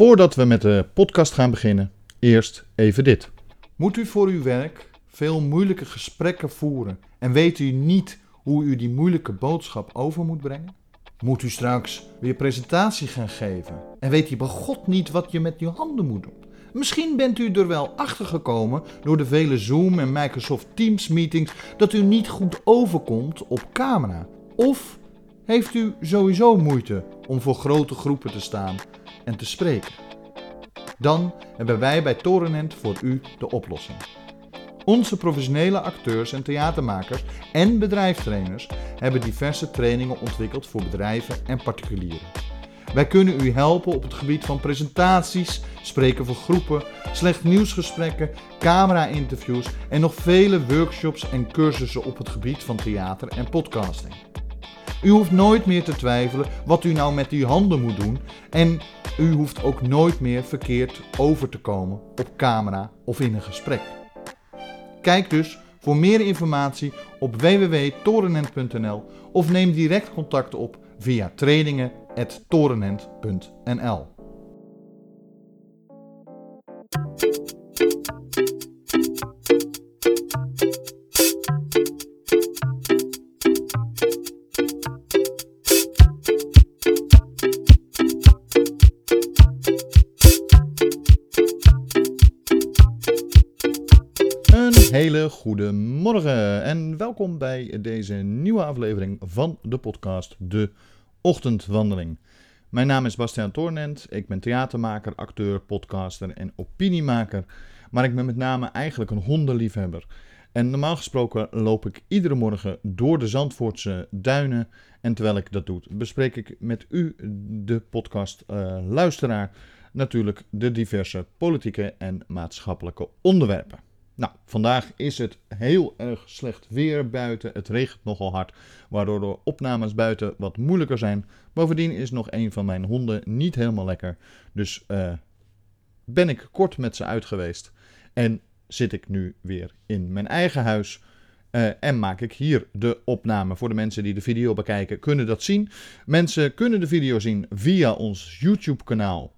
Voordat we met de podcast gaan beginnen, eerst even dit. Moet u voor uw werk veel moeilijke gesprekken voeren en weet u niet hoe u die moeilijke boodschap over moet brengen? Moet u straks weer presentatie gaan geven en weet u bij God niet wat je met uw handen moet doen? Misschien bent u er wel achter gekomen door de vele Zoom en Microsoft Teams meetings dat u niet goed overkomt op camera. Of heeft u sowieso moeite om voor grote groepen te staan en te spreken? Dan hebben wij bij Torenent voor u de oplossing. Onze professionele acteurs en theatermakers en bedrijfstrainers hebben diverse trainingen ontwikkeld voor bedrijven en particulieren. Wij kunnen u helpen op het gebied van presentaties, spreken voor groepen, slecht nieuwsgesprekken, camera-interviews en nog vele workshops en cursussen op het gebied van theater en podcasting. U hoeft nooit meer te twijfelen wat u nou met uw handen moet doen en u hoeft ook nooit meer verkeerd over te komen op camera of in een gesprek. Kijk dus voor meer informatie op www.torenent.nl of neem direct contact op via trainingen.torenent.nl. hele goede morgen en welkom bij deze nieuwe aflevering van de podcast De Ochtendwandeling. Mijn naam is Bastiaan Toornent, ik ben theatermaker, acteur, podcaster en opiniemaker, maar ik ben met name eigenlijk een hondenliefhebber. En normaal gesproken loop ik iedere morgen door de Zandvoortse duinen en terwijl ik dat doe, bespreek ik met u, de podcast eh, luisteraar, natuurlijk de diverse politieke en maatschappelijke onderwerpen. Nou, vandaag is het heel erg slecht weer buiten. Het regent nogal hard, waardoor de opnames buiten wat moeilijker zijn. Bovendien is nog een van mijn honden niet helemaal lekker. Dus eh, ben ik kort met ze uit geweest. En zit ik nu weer in mijn eigen huis. eh, en maak ik hier de opname. Voor de mensen die de video bekijken, kunnen dat zien. Mensen kunnen de video zien via ons YouTube-kanaal.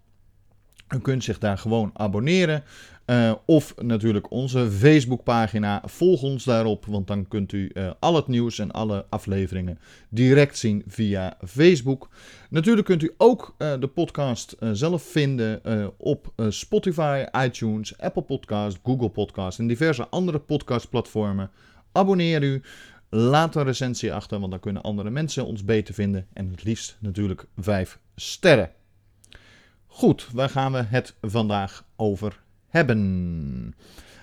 U kunt zich daar gewoon abonneren. Eh, of natuurlijk onze Facebookpagina. Volg ons daarop, want dan kunt u eh, al het nieuws en alle afleveringen direct zien via Facebook. Natuurlijk kunt u ook eh, de podcast zelf vinden op Spotify, iTunes, Apple Podcast, Google Podcast en diverse andere podcastplatformen. Abonneer u. Laat een recensie achter, want dan kunnen andere mensen ons beter vinden. En het liefst natuurlijk 5 sterren. Goed, waar gaan we het vandaag over hebben?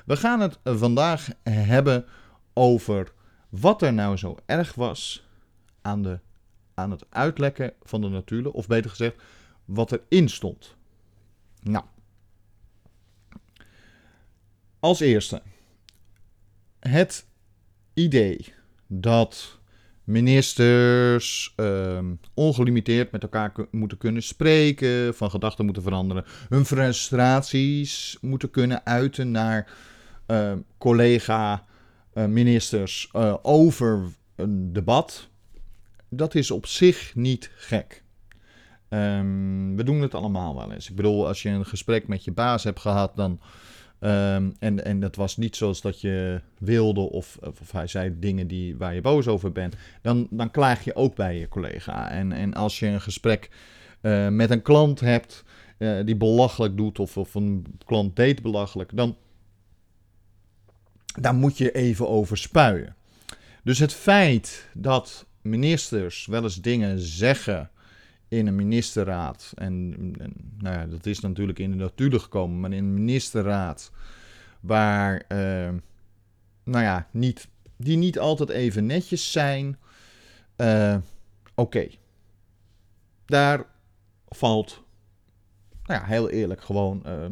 We gaan het vandaag hebben over wat er nou zo erg was aan, de, aan het uitlekken van de notulen, of beter gezegd, wat erin stond. Nou, als eerste, het idee dat ministers ehm, ongelimiteerd met elkaar moeten kunnen spreken, van gedachten moeten veranderen, hun frustraties moeten kunnen uiten naar ehm, collega-ministers eh, over een debat. Dat is op zich niet gek. Ehm, we doen het allemaal wel eens. Ik bedoel, als je een gesprek met je baas hebt gehad, dan. Ehm, en, en dat was niet zoals dat je wilde, of, of, hij zei dingen die, waar je boos over bent, dan, dan klaag je ook bij je collega. En, en als je een gesprek eh, met een klant hebt eh, die belachelijk doet, of, of een klant deed belachelijk, dan, daar moet je even over spuien. Dus het feit dat ministers wel eens dingen zeggen in een ministerraad. En, nou ja, dat is natuurlijk in de natuur gekomen, maar in een ministerraad waar, eh, nou ja, niet, die niet altijd even netjes zijn. eh, Oké, daar valt, nou ja, heel eerlijk gewoon eh,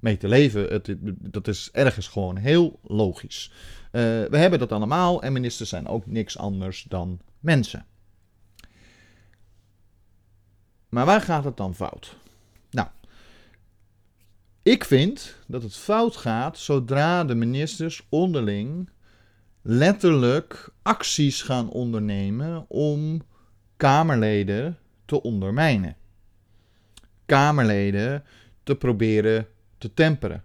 mee te leven. Het, dat is ergens gewoon heel logisch. Eh, we hebben dat allemaal en ministers zijn ook niks anders dan mensen. Maar waar gaat het dan fout? Nou, ik vind dat het fout gaat zodra de ministers onderling letterlijk acties gaan ondernemen om Kamerleden te ondermijnen. Kamerleden te proberen te temperen.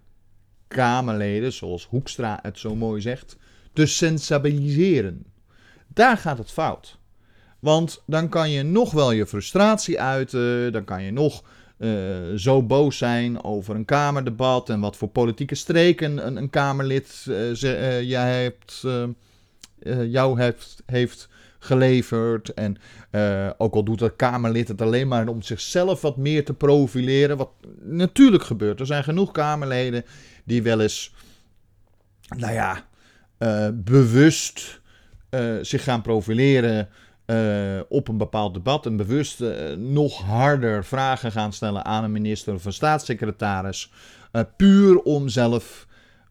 Kamerleden, zoals Hoekstra het zo mooi zegt, te sensibiliseren. Daar gaat het fout. Want dan kan je nog wel je frustratie uiten, dan kan je nog uh, zo boos zijn over een Kamerdebat en wat voor politieke streken een, een Kamerlid uh, ze, uh, jij hebt, jou heeft, heeft geleverd. En ook al doet dat Kamerlid het alleen maar om zichzelf wat meer te profileren, wat natuurlijk gebeurt. Er zijn genoeg Kamerleden die wel eens, nou ja, bewust zich gaan profileren. Uh, op een bepaald debat en bewust uh, nog harder vragen gaan stellen aan een minister of een staatssecretaris. Uh, puur om zelf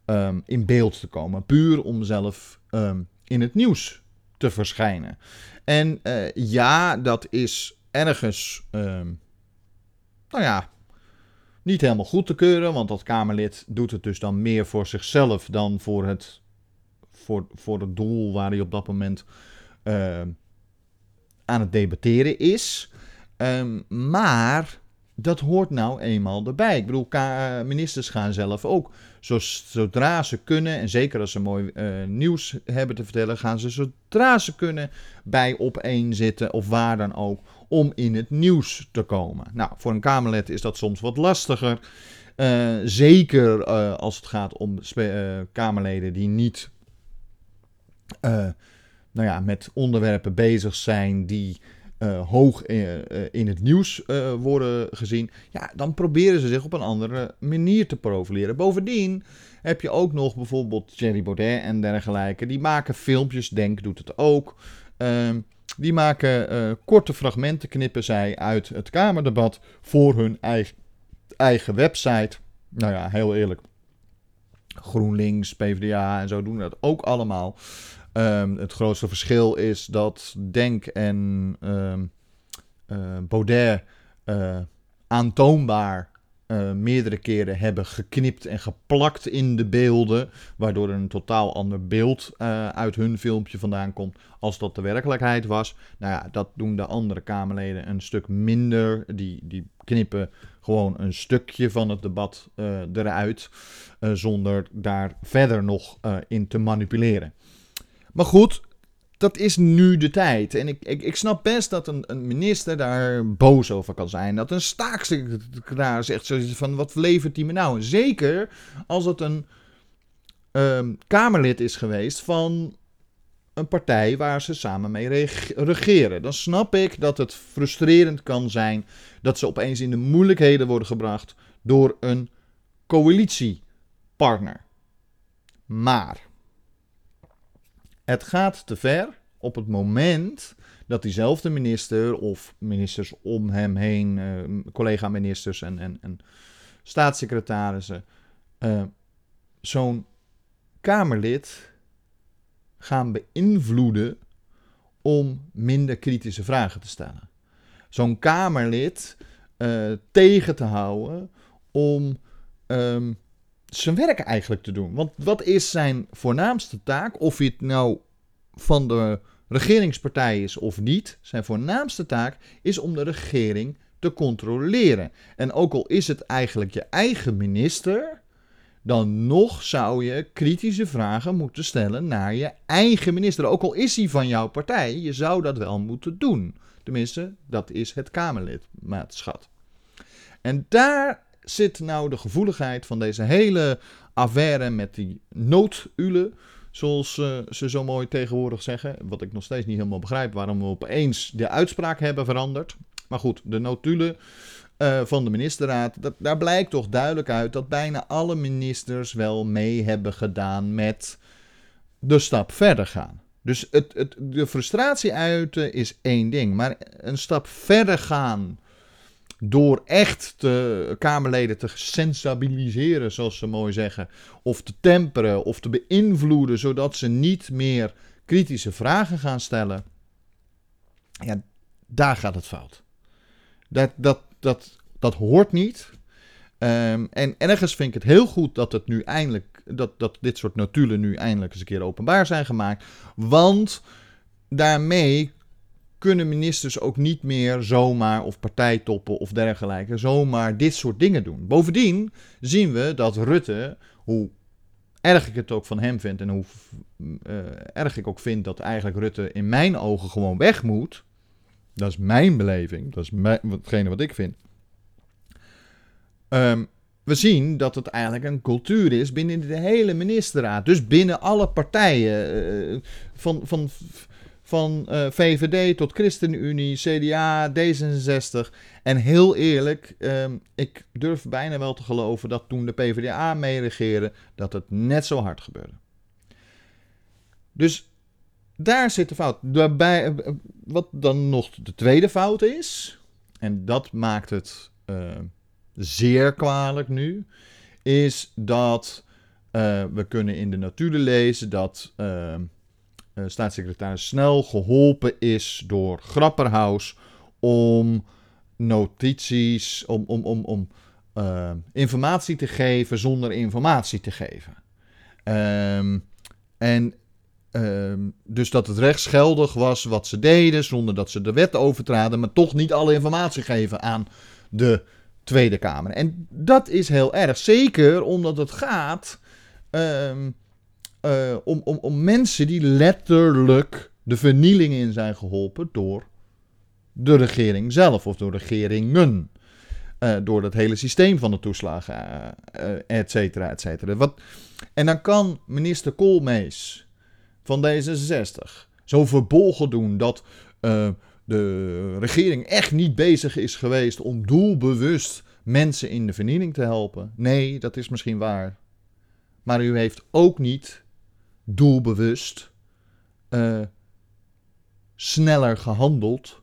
um, in beeld te komen. Puur om zelf um, in het nieuws te verschijnen. En ja, dat is ergens, um, nou ja, niet helemaal goed te keuren. Want dat Kamerlid doet het dus dan meer voor zichzelf dan voor het, voor, voor het doel waar hij op dat moment aan het debatteren is. Um, maar dat hoort nou eenmaal erbij. Ik bedoel, ministers gaan zelf ook. Zodra ze kunnen, en zeker als ze mooi uh, nieuws hebben te vertellen, gaan ze zodra ze kunnen bij opeen zitten of waar dan ook, om in het nieuws te komen. Nou, voor een Kamerlid is dat soms wat lastiger. Uh, zeker als het gaat om Kamerleden die niet nou ja, met onderwerpen bezig zijn die uh, hoog in, uh, in, het nieuws worden gezien, ja, dan proberen ze zich op een andere manier te profileren. Bovendien heb je ook nog bijvoorbeeld Jerry Baudet en dergelijke. Die maken filmpjes, Denk doet het ook. Ehm, die maken korte fragmenten, knippen zij uit het Kamerdebat voor hun eigen, eigen website. Nou ja, heel eerlijk. GroenLinks, PvdA en zo doen dat ook allemaal. Um, het grootste verschil is dat Denk en um, uh, Baudet uh, aantoonbaar uh, meerdere keren hebben geknipt en geplakt in de beelden, waardoor er een totaal ander beeld uit hun filmpje vandaan komt als dat de werkelijkheid was. Nou ja, dat doen de andere Kamerleden een stuk minder. Die, die knippen gewoon een stukje van het debat eruit, zonder daar verder nog in te manipuleren. Maar goed, dat is nu de tijd. En ik, ik, ik snap best dat een, een, minister daar boos over kan zijn. Dat een staatssecretaris zegt zoiets van, wat levert die me nou? Zeker als het een um, Kamerlid is geweest van een partij waar ze samen mee regeren. Dan snap ik dat het frustrerend kan zijn dat ze opeens in de moeilijkheden worden gebracht door een coalitiepartner. Maar het gaat te ver op het moment dat diezelfde minister of ministers om hem heen, uh, collega-ministers en, en, en, staatssecretarissen, uh, zo'n Kamerlid gaan beïnvloeden om minder kritische vragen te stellen. Zo'n Kamerlid uh, tegen te houden om um, zijn werk eigenlijk te doen. Want wat is zijn voornaamste taak? Of het nou van de regeringspartij is of niet, zijn voornaamste taak is om de regering te controleren. En ook al is het eigenlijk je eigen minister, dan nog zou je kritische vragen moeten stellen naar je eigen minister. Ook al is hij van jouw partij, je zou dat wel moeten doen. Tenminste, dat is het Kamerlidmaatschap. En daar zit nou de gevoeligheid van deze hele affaire met die noodule, zoals uh, ze zo mooi tegenwoordig zeggen. Wat ik nog steeds niet helemaal begrijp waarom we opeens de uitspraak hebben veranderd. Maar goed, de notulen uh, van de ministerraad, dat, daar blijkt toch duidelijk uit dat bijna alle ministers wel mee hebben gedaan met de stap verder gaan. Dus het, het, de frustratie uiten is één ding, maar een stap verder gaan door echt de Kamerleden te sensibiliseren, zoals ze mooi zeggen, of te temperen of te beïnvloeden, zodat ze niet meer kritische vragen gaan stellen, ja, daar gaat het fout. Dat, dat, dat, dat hoort niet. Um, en ergens vind ik het heel goed dat, het nu eindelijk, dat, dat dit soort notulen nu eindelijk eens een keer openbaar zijn gemaakt. Want daarmee kunnen ministers ook niet meer zomaar, of partijtoppen of dergelijke, zomaar dit soort dingen doen. Bovendien zien we dat Rutte, hoe erg ik het ook van hem vind en hoe uh, erg ik ook vind dat eigenlijk Rutte in mijn ogen gewoon weg moet. Dat is mijn beleving, dat is hetgene wat ik vind. Um, we zien dat het eigenlijk een cultuur is binnen de hele ministerraad. Dus binnen alle partijen. Uh, van, van, van eh, VVD tot ChristenUnie, CDA, D66. En heel eerlijk, uh, ik durf bijna wel te geloven dat toen de PvdA meeregeerde, dat het net zo hard gebeurde. Dus daar zit de fout. Daarbij, eh, wat dan nog de tweede fout is, en dat maakt het uh, zeer kwalijk nu, is dat we kunnen in de natuur lezen dat uh, staatssecretaris Snel geholpen is door Grapperhaus om notities, om, om, om, om uh, informatie te geven zonder informatie te geven. Um, en um, dus dat het rechtsgeldig was wat ze deden, zonder dat ze de wet overtraden, maar toch niet alle informatie geven aan de Tweede Kamer. En dat is heel erg, zeker omdat het gaat um, uh, om, om, om mensen die letterlijk de vernieling in zijn geholpen door de regering zelf of door regeringen. Uh, door het hele systeem van de toeslagen, uh, et cetera, et cetera. Wat, en dan kan minister Koolmees van D66 zo verbolgen doen dat de regering echt niet bezig is geweest om doelbewust mensen in de vernieling te helpen. Nee, dat is misschien waar. Maar u heeft ook niet doelbewust uh, sneller gehandeld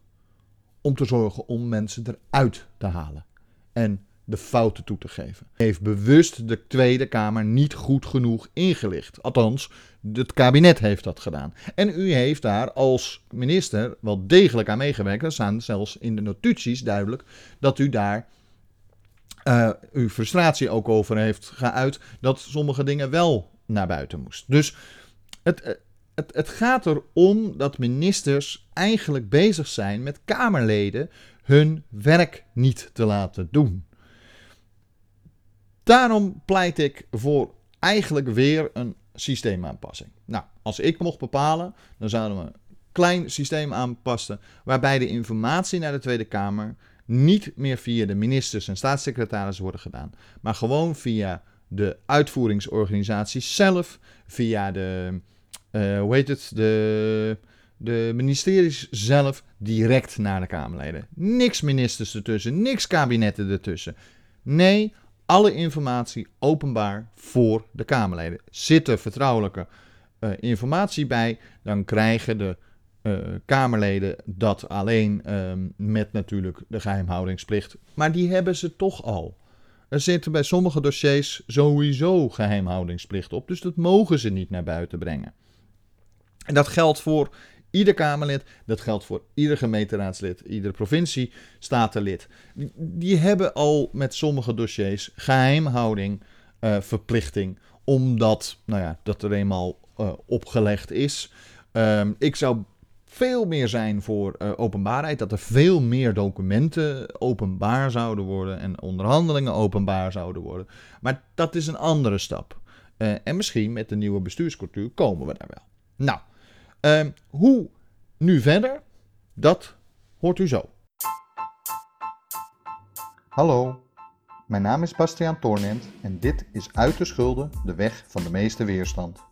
om te zorgen om mensen eruit te halen en de fouten toe te geven. Heeft bewust de Tweede Kamer niet goed genoeg ingelicht. Althans, het kabinet heeft dat gedaan. En u heeft daar als minister wel degelijk aan meegewerkt. Er staan zelfs in de notities duidelijk dat u daar uh, uw frustratie ook over heeft geuit dat sommige dingen wel naar buiten moesten. Dus het, eh, het, het gaat erom dat ministers eigenlijk bezig zijn met Kamerleden hun werk niet te laten doen. Daarom pleit ik voor eigenlijk weer een systeemaanpassing. Nou, als ik mocht bepalen, dan zouden we een klein systeem aanpassen waarbij de informatie naar de Tweede Kamer niet meer via de ministers en staatssecretaris worden gedaan, maar gewoon via de uitvoeringsorganisatie zelf, via de, uh, hoe heet het, de, de ministeries zelf, direct naar de Kamerleden. Niks ministers ertussen, niks kabinetten ertussen. Nee, alle informatie openbaar voor de Kamerleden. Zit er vertrouwelijke uh, informatie bij, dan krijgen de uh, Kamerleden dat alleen uh, met natuurlijk de geheimhoudingsplicht. Maar die hebben ze toch al. Er zitten bij sommige dossiers sowieso geheimhoudingsplicht op, dus dat mogen ze niet naar buiten brengen. En dat geldt voor ieder Kamerlid, dat geldt voor ieder gemeenteraadslid, ieder provinciestatenlid. Die, die hebben al met sommige dossiers geheimhouding, uh, verplichting, omdat nou ja, dat er eenmaal uh, opgelegd is. Um, ik zou veel meer zijn voor uh, openbaarheid. Dat er veel meer documenten openbaar zouden worden en onderhandelingen openbaar zouden worden. Maar dat is een andere stap. Uh, en misschien met de nieuwe bestuurscultuur komen we daar wel. Nou, uh, hoe nu verder? Dat hoort u zo. Hallo, mijn naam is Bastiaan Toornent en dit is Uit de Schulden, de weg van de meeste weerstand.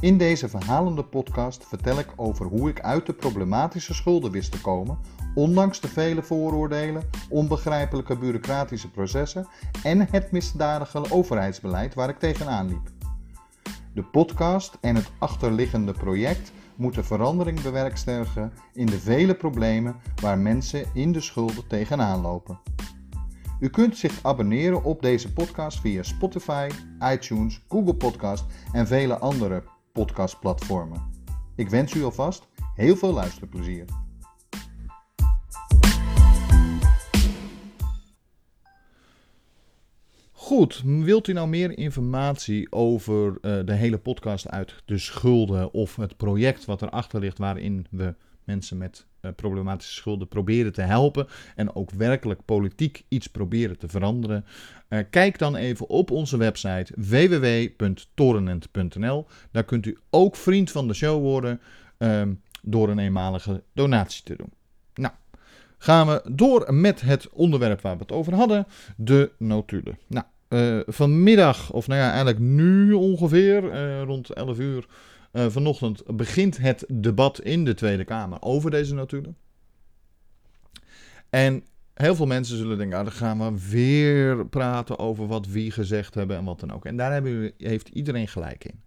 In deze verhalende podcast vertel ik over hoe ik uit de problematische schulden wist te komen, ondanks de vele vooroordelen, onbegrijpelijke bureaucratische processen en het misdadige overheidsbeleid waar ik tegenaan liep. De podcast en het achterliggende project moeten verandering bewerkstelligen in de vele problemen waar mensen in de schulden tegenaan lopen. U kunt zich abonneren op deze podcast via Spotify, iTunes, Google Podcast en vele andere podcastplatformen. Ik wens u alvast heel veel luisterplezier. Goed, wilt u nou meer informatie over uh, de hele podcast uit de schulden of het project wat erachter ligt waarin we mensen met problematische schulden proberen te helpen en ook werkelijk politiek iets proberen te veranderen, uh, kijk dan even op onze website www.torenent.nl. Daar kunt u ook vriend van de show worden uh, door een eenmalige donatie te doen. Nou, gaan we door met het onderwerp waar we het over hadden, de notulen. Nou, uh, vanmiddag, of nou ja, eigenlijk nu ongeveer, rond 11 uur uh, vanochtend, begint het debat in de Tweede Kamer over deze notulen. En heel veel mensen zullen denken, ah, dan gaan we weer praten over wat wie gezegd hebben en wat dan ook. En daar heeft iedereen gelijk in.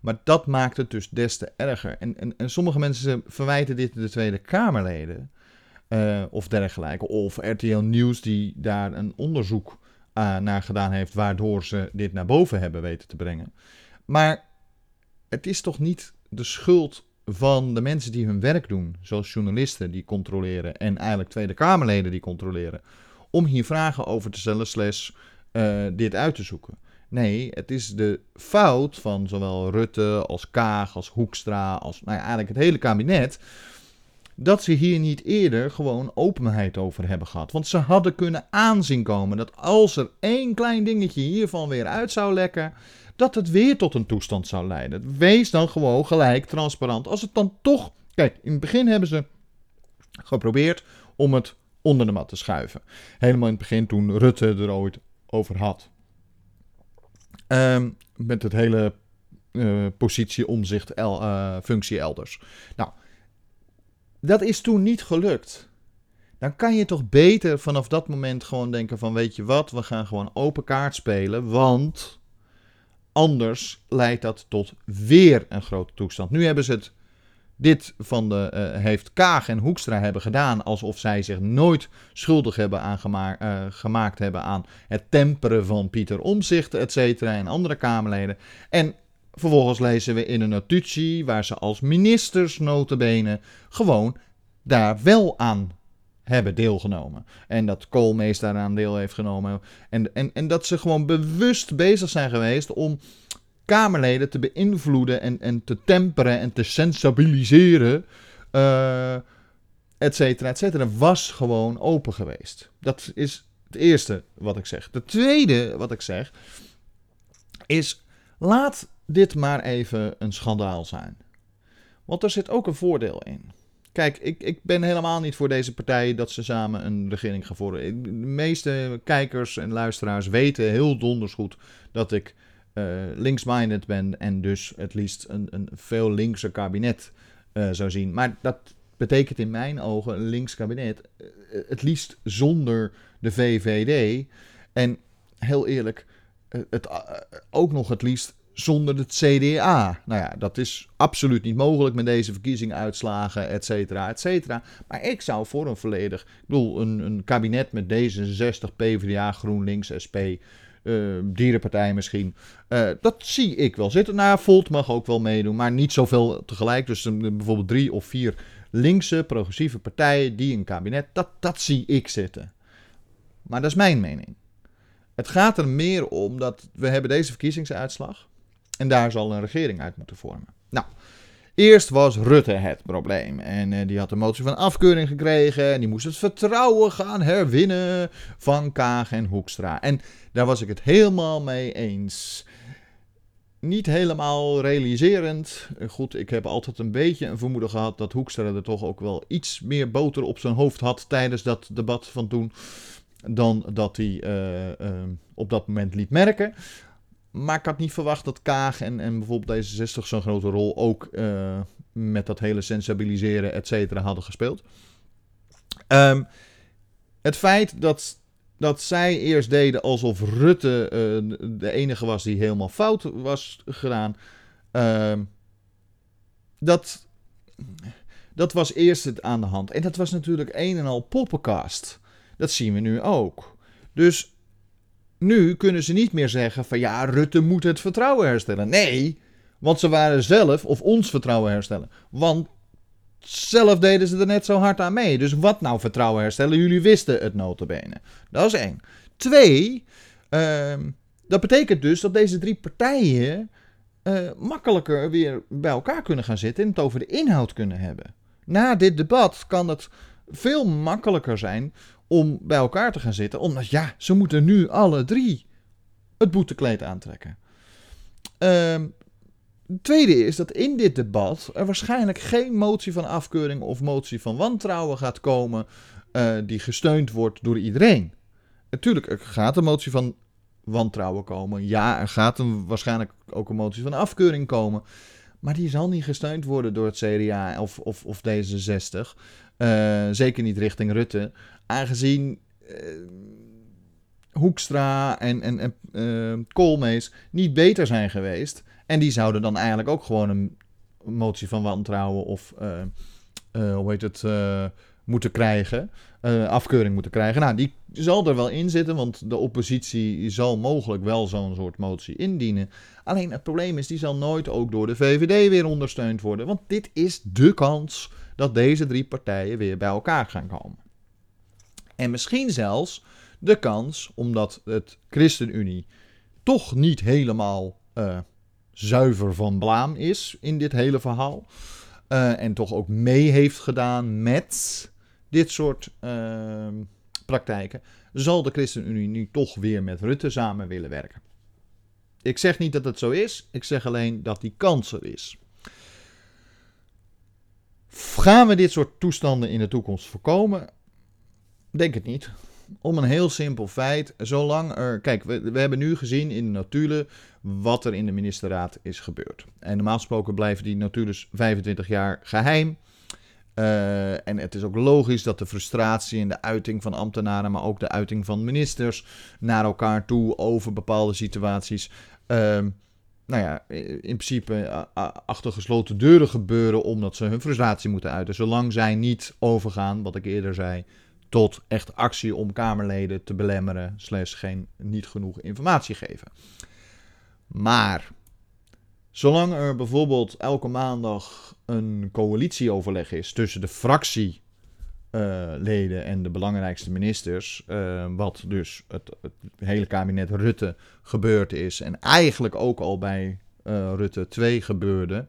Maar dat maakt het dus des te erger. En, en, sommige mensen verwijten dit de Tweede Kamerleden uh, of dergelijke. Of RTL Nieuws die daar een onderzoek uh, naar gedaan heeft, waardoor ze dit naar boven hebben weten te brengen. Maar het is toch niet de schuld van de mensen die hun werk doen, zoals journalisten die controleren en eigenlijk Tweede Kamerleden die controleren, om hier vragen over te stellen, slash uh, dit uit te zoeken. Nee, het is de fout van zowel Rutte als Kaag als Hoekstra, als nou ja, eigenlijk het hele kabinet, dat ze hier niet eerder gewoon openheid over hebben gehad. Want ze hadden kunnen aanzien komen dat als er één klein dingetje hiervan weer uit zou lekken, dat het weer tot een toestand zou leiden. Wees dan gewoon gelijk transparant. Als het dan toch. Kijk, in het begin hebben ze geprobeerd om het onder de mat te schuiven. Helemaal in het begin toen Rutte er ooit over had. Um, met het hele uh, positie, omzicht, el, uh, functie elders. Nou, dat is toen niet gelukt. Dan kan je toch beter vanaf dat moment gewoon denken van weet je wat, we gaan gewoon open kaart spelen, want anders leidt dat tot weer een grote toestand. Nu hebben ze het, dit van de, uh, heeft Kaag en Hoekstra hebben gedaan alsof zij zich nooit schuldig hebben aangemaakt, uh, gemaakt hebben aan het temperen van Pieter Omzicht, et cetera, en andere Kamerleden. En vervolgens lezen we in een notitie waar ze als ministers notabene gewoon daar wel aan hebben deelgenomen. En dat Koolmees daaraan deel heeft genomen. En, en, en dat ze gewoon bewust bezig zijn geweest om Kamerleden te beïnvloeden en, en te temperen en te sensibiliseren. Uh, et cetera, et cetera. Was gewoon open geweest. Dat is het eerste wat ik zeg. Het tweede wat ik zeg is. Laat dit maar even een schandaal zijn. Want er zit ook een voordeel in. Kijk, ik, ik ben helemaal niet voor deze partij dat ze samen een regering gaan voeren. De meeste kijkers en luisteraars weten heel donders goed dat ik uh, links-minded ben en dus het liefst een, een veel linkser kabinet uh, zou zien. Maar dat betekent in mijn ogen een links kabinet uh, het liefst zonder de VVD. En heel eerlijk, het, ook nog het liefst zonder het CDA. Nou ja, dat is absoluut niet mogelijk met deze verkiezingsuitslagen, et cetera, et cetera. Maar ik zou voor een volledig, ik bedoel, een, een kabinet met D66, PvdA, GroenLinks, SP, uh, eh, dierenpartij misschien. Uh, dat zie ik wel zitten. Nou, Volt mag ook wel meedoen, maar niet zoveel tegelijk. Dus bijvoorbeeld drie of vier linkse, progressieve partijen die een kabinet, dat, dat zie ik zitten. Maar dat is mijn mening. Het gaat er meer om dat we hebben deze verkiezingsuitslag. En daar zal een regering uit moeten vormen. Nou, eerst was Rutte het probleem. En uh, die had een motie van afkeuring gekregen. En die moest het vertrouwen gaan herwinnen van Kaag en Hoekstra. En daar was ik het helemaal mee eens. Niet helemaal realiserend. Goed, ik heb altijd een beetje een vermoeden gehad dat Hoekstra er toch ook wel iets meer boter op zijn hoofd had tijdens dat debat van toen. Dan dat hij uh, uh, op dat moment liet merken. Maar ik had niet verwacht dat Kaag en, en bijvoorbeeld D66 zo'n grote rol ook uh, met dat hele sensibiliseren, et cetera, hadden gespeeld. Um, het feit dat, dat zij eerst deden alsof Rutte uh, de enige was die helemaal fout was gedaan, uh, dat, dat was eerst het aan de hand. En dat was natuurlijk een en al poppenkast. Dat zien we nu ook. Dus nu kunnen ze niet meer zeggen van ja, Rutte moet het vertrouwen herstellen. Nee, want ze waren zelf of ons vertrouwen herstellen. Want zelf deden ze er net zo hard aan mee. Dus wat nou vertrouwen herstellen? Jullie wisten het notabene. Dat is één. Twee, uh, dat betekent dus dat deze drie partijen uh, makkelijker weer bij elkaar kunnen gaan zitten en het over de inhoud kunnen hebben. na dit debat kan het veel makkelijker zijn om bij elkaar te gaan zitten. Omdat ja, ze moeten nu alle drie het boetekleed aantrekken. Ehm, het tweede is dat in dit debat er waarschijnlijk geen motie van afkeuring of motie van wantrouwen gaat komen uh, die gesteund wordt door iedereen. Natuurlijk, er gaat een motie van wantrouwen komen. Ja, er gaat een, waarschijnlijk ook een motie van afkeuring komen. Maar die zal niet gesteund worden door het CDA of, of, of D66. Uh, zeker niet richting Rutte. Aangezien uh, Hoekstra en, en, en uh, Koolmees niet beter zijn geweest. En die zouden dan eigenlijk ook gewoon een motie van wantrouwen of hoe heet het, moeten krijgen. afkeuring moeten krijgen. Nou, die zal er wel in zitten, want de oppositie zal mogelijk wel zo'n soort motie indienen. Alleen het probleem is, die zal nooit ook door de VVD weer ondersteund worden. Want dit is de kans dat deze drie partijen weer bij elkaar gaan komen. En misschien zelfs de kans, omdat het ChristenUnie toch niet helemaal uh, zuiver van blaam is in dit hele verhaal. Uh, en toch ook mee heeft gedaan met dit soort uh, praktijken. Zal de ChristenUnie nu toch weer met Rutte samen willen werken? Ik zeg niet dat het zo is, ik zeg alleen dat die kans er is. Gaan we dit soort toestanden in de toekomst voorkomen? Denk het niet. Om een heel simpel feit. Zolang er. Kijk, we, we hebben nu gezien in de notulen wat er in de ministerraad is gebeurd. En normaal gesproken blijven die notulen 25 jaar geheim. Uh, en het is ook logisch dat de frustratie en de uiting van ambtenaren, maar ook de uiting van ministers naar elkaar toe over bepaalde situaties. Uh, nou ja, in principe achter gesloten deuren gebeuren omdat ze hun frustratie moeten uiten. Zolang zij niet overgaan, wat ik eerder zei, tot echt actie om Kamerleden te belemmeren, slash geen niet genoeg informatie geven. Maar zolang er bijvoorbeeld elke maandag een coalitieoverleg is tussen de fractieleden en de belangrijkste ministers, uh, wat dus het, het, hele kabinet Rutte gebeurd is en eigenlijk ook al bij uh, Rutte 2 gebeurde.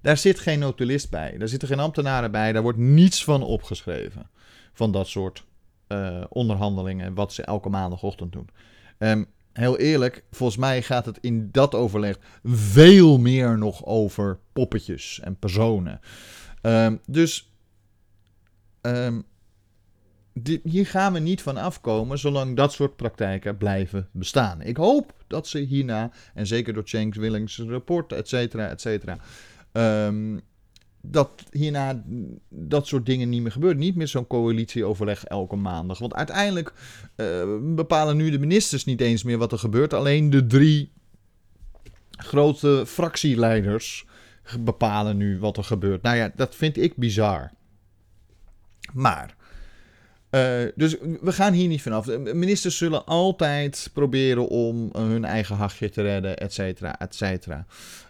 Daar zit geen notulist bij, daar zitten geen ambtenaren bij, daar wordt niets van opgeschreven. Van dat soort onderhandelingen, wat ze elke maandagochtend doen. Um, heel eerlijk, volgens mij gaat het in dat overleg veel meer nog over poppetjes en personen. Um, dus die, hier gaan we niet van afkomen zolang dat soort praktijken blijven bestaan. Ik hoop dat ze hierna, en zeker door Cenk Willings rapport, et cetera, et cetera, um, dat hierna dat soort dingen niet meer gebeuren. Niet meer zo'n coalitieoverleg elke maandag. Want uiteindelijk uh, bepalen nu de ministers niet eens meer wat er gebeurt. Alleen de drie grote fractieleiders bepalen nu wat er gebeurt. Nou ja, dat vind ik bizar. Maar. Uh, dus we gaan hier niet vanaf. Ministers zullen altijd proberen om hun eigen hachje te redden, et cetera, et cetera.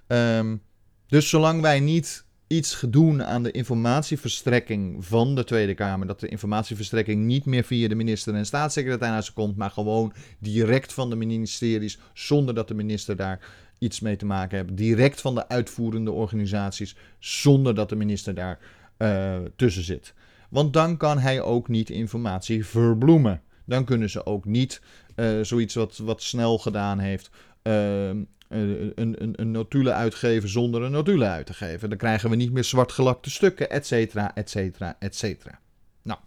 Um, dus zolang wij niet iets doen aan de informatieverstrekking van de Tweede Kamer. Dat de informatieverstrekking niet meer via de minister en staatssecretarissen komt, maar gewoon direct van de ministeries, zonder dat de minister daar iets mee te maken heeft. Direct van de uitvoerende organisaties, zonder dat de minister daar uh, tussen zit. Want dan kan hij ook niet informatie verbloemen. Dan kunnen ze ook niet uh, zoiets wat, wat snel gedaan heeft. Uh, een, een, een notule uitgeven zonder een notule uit te geven. Dan krijgen we niet meer zwartgelakte stukken, et cetera, et cetera, et cetera. Nou,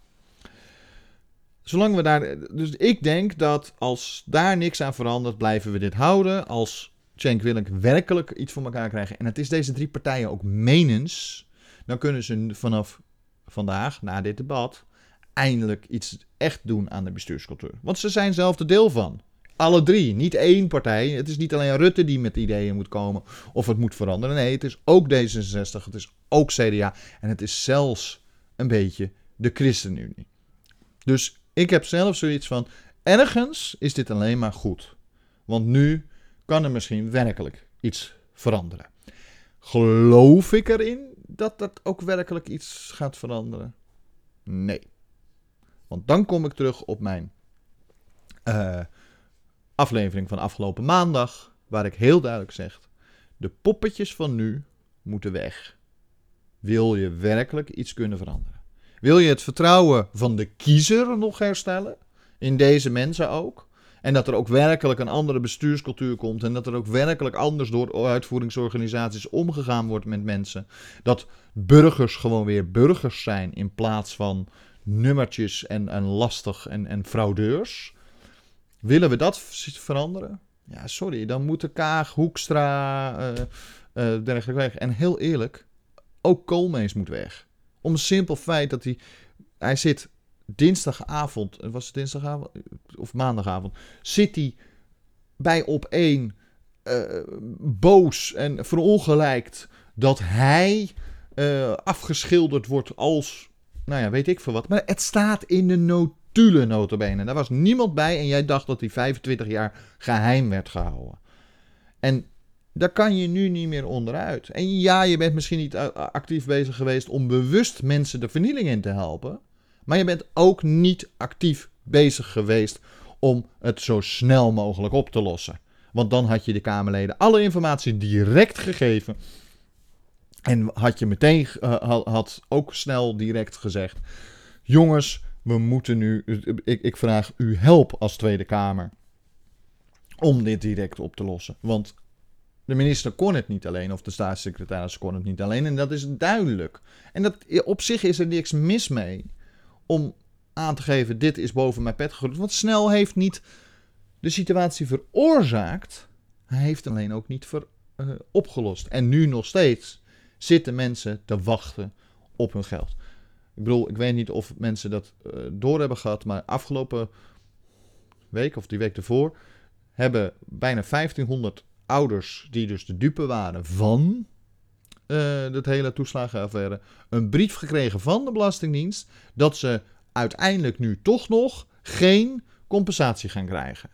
zolang we daar... Dus ik denk dat als daar niks aan verandert, blijven we dit houden. Als Cenk Willink werkelijk iets voor elkaar krijgen, en het is deze drie partijen ook menens, dan kunnen ze vanaf vandaag, na dit debat, eindelijk iets echt doen aan de bestuurscultuur. Want ze zijn zelf er deel van. Alle drie, niet één partij. Het is niet alleen Rutte die met ideeën moet komen of het moet veranderen. Nee, het is ook D66, het is ook CDA en het is zelfs een beetje de ChristenUnie. Dus ik heb zelf zoiets van, ergens is dit alleen maar goed. Want nu kan er misschien werkelijk iets veranderen. Geloof ik erin dat dat ook werkelijk iets gaat veranderen? Nee. Want dan kom ik terug op mijn uh, aflevering van afgelopen maandag, waar ik heel duidelijk zeg: de poppetjes van nu moeten weg. Wil je werkelijk iets kunnen veranderen? Wil je het vertrouwen van de kiezer nog herstellen? In deze mensen ook? En dat er ook werkelijk een andere bestuurscultuur komt. En dat er ook werkelijk anders door uitvoeringsorganisaties omgegaan wordt met mensen. Dat burgers gewoon weer burgers zijn in plaats van nummertjes en, en lastig en, en fraudeurs. Willen we dat veranderen? Ja, sorry, dan moeten Kaag, Hoekstra, uh, uh, dergelijke weg. En heel eerlijk, ook Koolmees moet weg. Om een simpel feit dat hij... Hij zit dinsdagavond, was het dinsdagavond of maandagavond, zit hij bij op één boos en verongelijkt dat hij afgeschilderd wordt als, nou ja, weet ik veel wat. Maar het staat in de notulen notabene. Daar was niemand bij en jij dacht dat hij 25 jaar geheim werd gehouden. En daar kan je nu niet meer onderuit. En ja, je bent misschien niet actief bezig geweest om bewust mensen de vernieling in te helpen. Maar je bent ook niet actief bezig geweest om het zo snel mogelijk op te lossen. Want dan had je de Kamerleden alle informatie direct gegeven. En had je meteen uh, had ook snel direct gezegd: Jongens, we moeten nu. Ik, ik vraag u help als Tweede Kamer. Om dit direct op te lossen. Want de minister kon het niet alleen, of de staatssecretaris kon het niet alleen. En dat is duidelijk. En dat, op zich is er niks mis mee om aan te geven: dit is boven mijn pet gegooid. Want Snel heeft niet de situatie veroorzaakt. Hij heeft alleen ook niet ver, uh, opgelost. En nu nog steeds zitten mensen te wachten op hun geld. Ik bedoel, ik weet niet of mensen dat uh, door hebben gehad, maar afgelopen week of die week ervoor hebben bijna 1500 ouders die dus de dupe waren van uh, dat hele toeslagenaffaire, een brief gekregen van de Belastingdienst dat ze uiteindelijk nu toch nog geen compensatie gaan krijgen.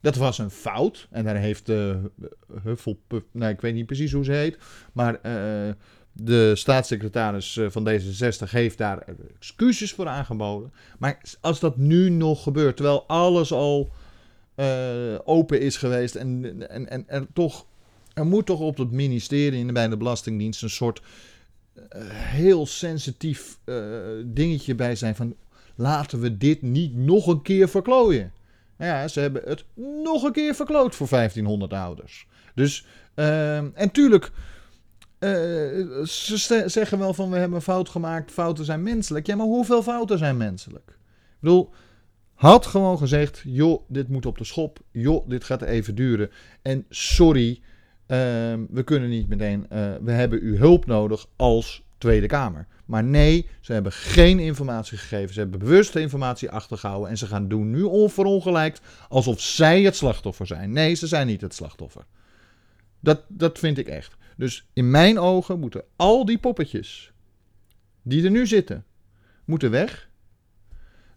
Dat was een fout. En daar heeft de uh, Hufflepuff, nou ik weet niet precies hoe ze heet, maar de staatssecretaris uh, van D66 heeft daar excuses voor aangeboden. Maar als dat nu nog gebeurt, terwijl alles al uh, open is geweest en, en, en er toch er moet toch op het ministerie en bij de Belastingdienst een soort uh, heel sensitief dingetje bij zijn van laten we dit niet nog een keer verklooien. Ja, ze hebben het nog een keer verkloot voor 1500 ouders. Dus, uh, en tuurlijk, ze zeggen wel van we hebben een fout gemaakt, fouten zijn menselijk. Ja, maar hoeveel fouten zijn menselijk? Ik bedoel, had gewoon gezegd, joh, dit moet op de schop. Joh, dit gaat even duren. En sorry, uh, we kunnen niet meteen, uh, we hebben uw hulp nodig als Tweede Kamer. Maar nee, ze hebben geen informatie gegeven. Ze hebben bewust de informatie achtergehouden. En ze gaan doen nu onverongelijkt alsof zij het slachtoffer zijn. Nee, ze zijn niet het slachtoffer. Dat, dat vind ik echt. Dus in mijn ogen moeten al die poppetjes die er nu zitten, moeten weg.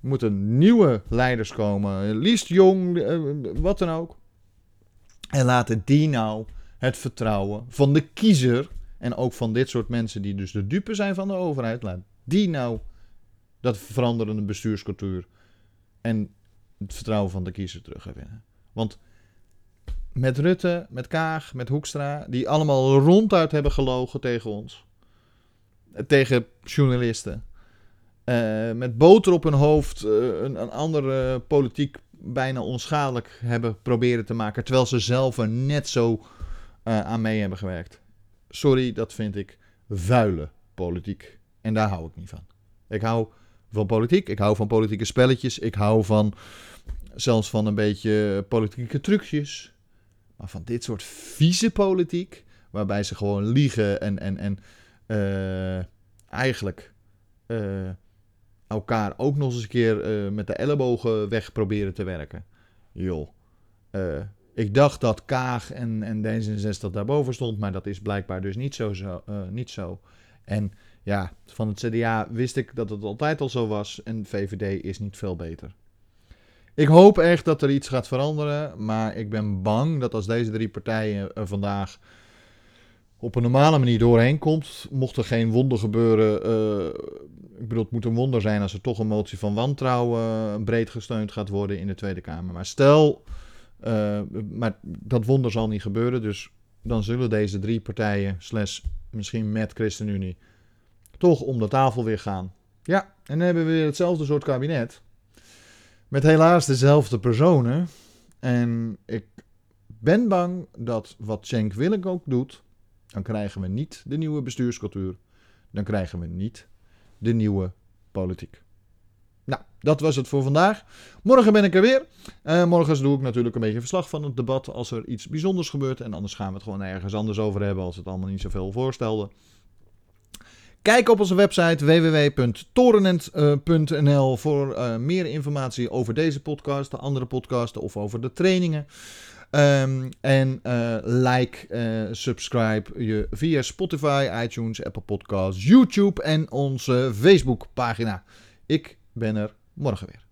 Er moeten nieuwe leiders komen, liefst jong, eh, wat dan ook. En laten die nou het vertrouwen van de kiezer. En ook van dit soort mensen die dus de dupe zijn van de overheid. Laat die nou dat veranderende bestuurscultuur en het vertrouwen van de kiezer terugwinnen. Want met Rutte, met Kaag, met Hoekstra, die allemaal ronduit hebben gelogen tegen ons. Tegen journalisten. Uh, met boter op hun hoofd uh, een, een andere politiek bijna onschadelijk hebben proberen te maken. Terwijl ze zelf er net zo aan mee hebben gewerkt. Sorry, dat vind ik vuile politiek. En daar hou ik niet van. Ik hou van politiek, ik hou van politieke spelletjes, ik hou van zelfs van een beetje politieke trucjes. Maar van dit soort vieze politiek, waarbij ze gewoon liegen en, en, en uh, eigenlijk uh, elkaar ook nog eens een keer uh, met de ellebogen weg proberen te werken. Joh, ik dacht dat Kaag en, en D66 daarboven stond, maar dat is blijkbaar dus niet zo, zo, niet zo. En ja, van het CDA wist ik dat het altijd al zo was en VVD is niet veel beter. Ik hoop echt dat er iets gaat veranderen, maar ik ben bang dat als deze drie partijen er vandaag op een normale manier doorheen komt, mocht er geen wonder gebeuren. Uh, ik bedoel, het moet een wonder zijn als er toch een motie van wantrouwen breed gesteund gaat worden in de Tweede Kamer. Maar stel uh, maar dat wonder zal niet gebeuren. Dus dan zullen deze drie partijen, slash misschien met ChristenUnie, toch om de tafel weer gaan. Ja, en dan hebben we weer hetzelfde soort kabinet. Met helaas dezelfde personen. En ik ben bang dat wat Cenk Willink ook doet, dan krijgen we niet de nieuwe bestuurscultuur. Dan krijgen we niet de nieuwe politiek. Nou, dat was het voor vandaag. Morgen ben ik er weer. Uh, morgen doe ik natuurlijk een beetje verslag van het debat als er iets bijzonders gebeurt. En anders gaan we het gewoon ergens anders over hebben als het allemaal niet zoveel voorstelde. Kijk op onze website www.torenent.nl voor uh, meer informatie over deze podcast, de andere podcasten of over de trainingen. Um, en uh, like, uh, subscribe je via Spotify, iTunes, Apple Podcasts, YouTube en onze Facebook pagina. Ik ben er morgen weer.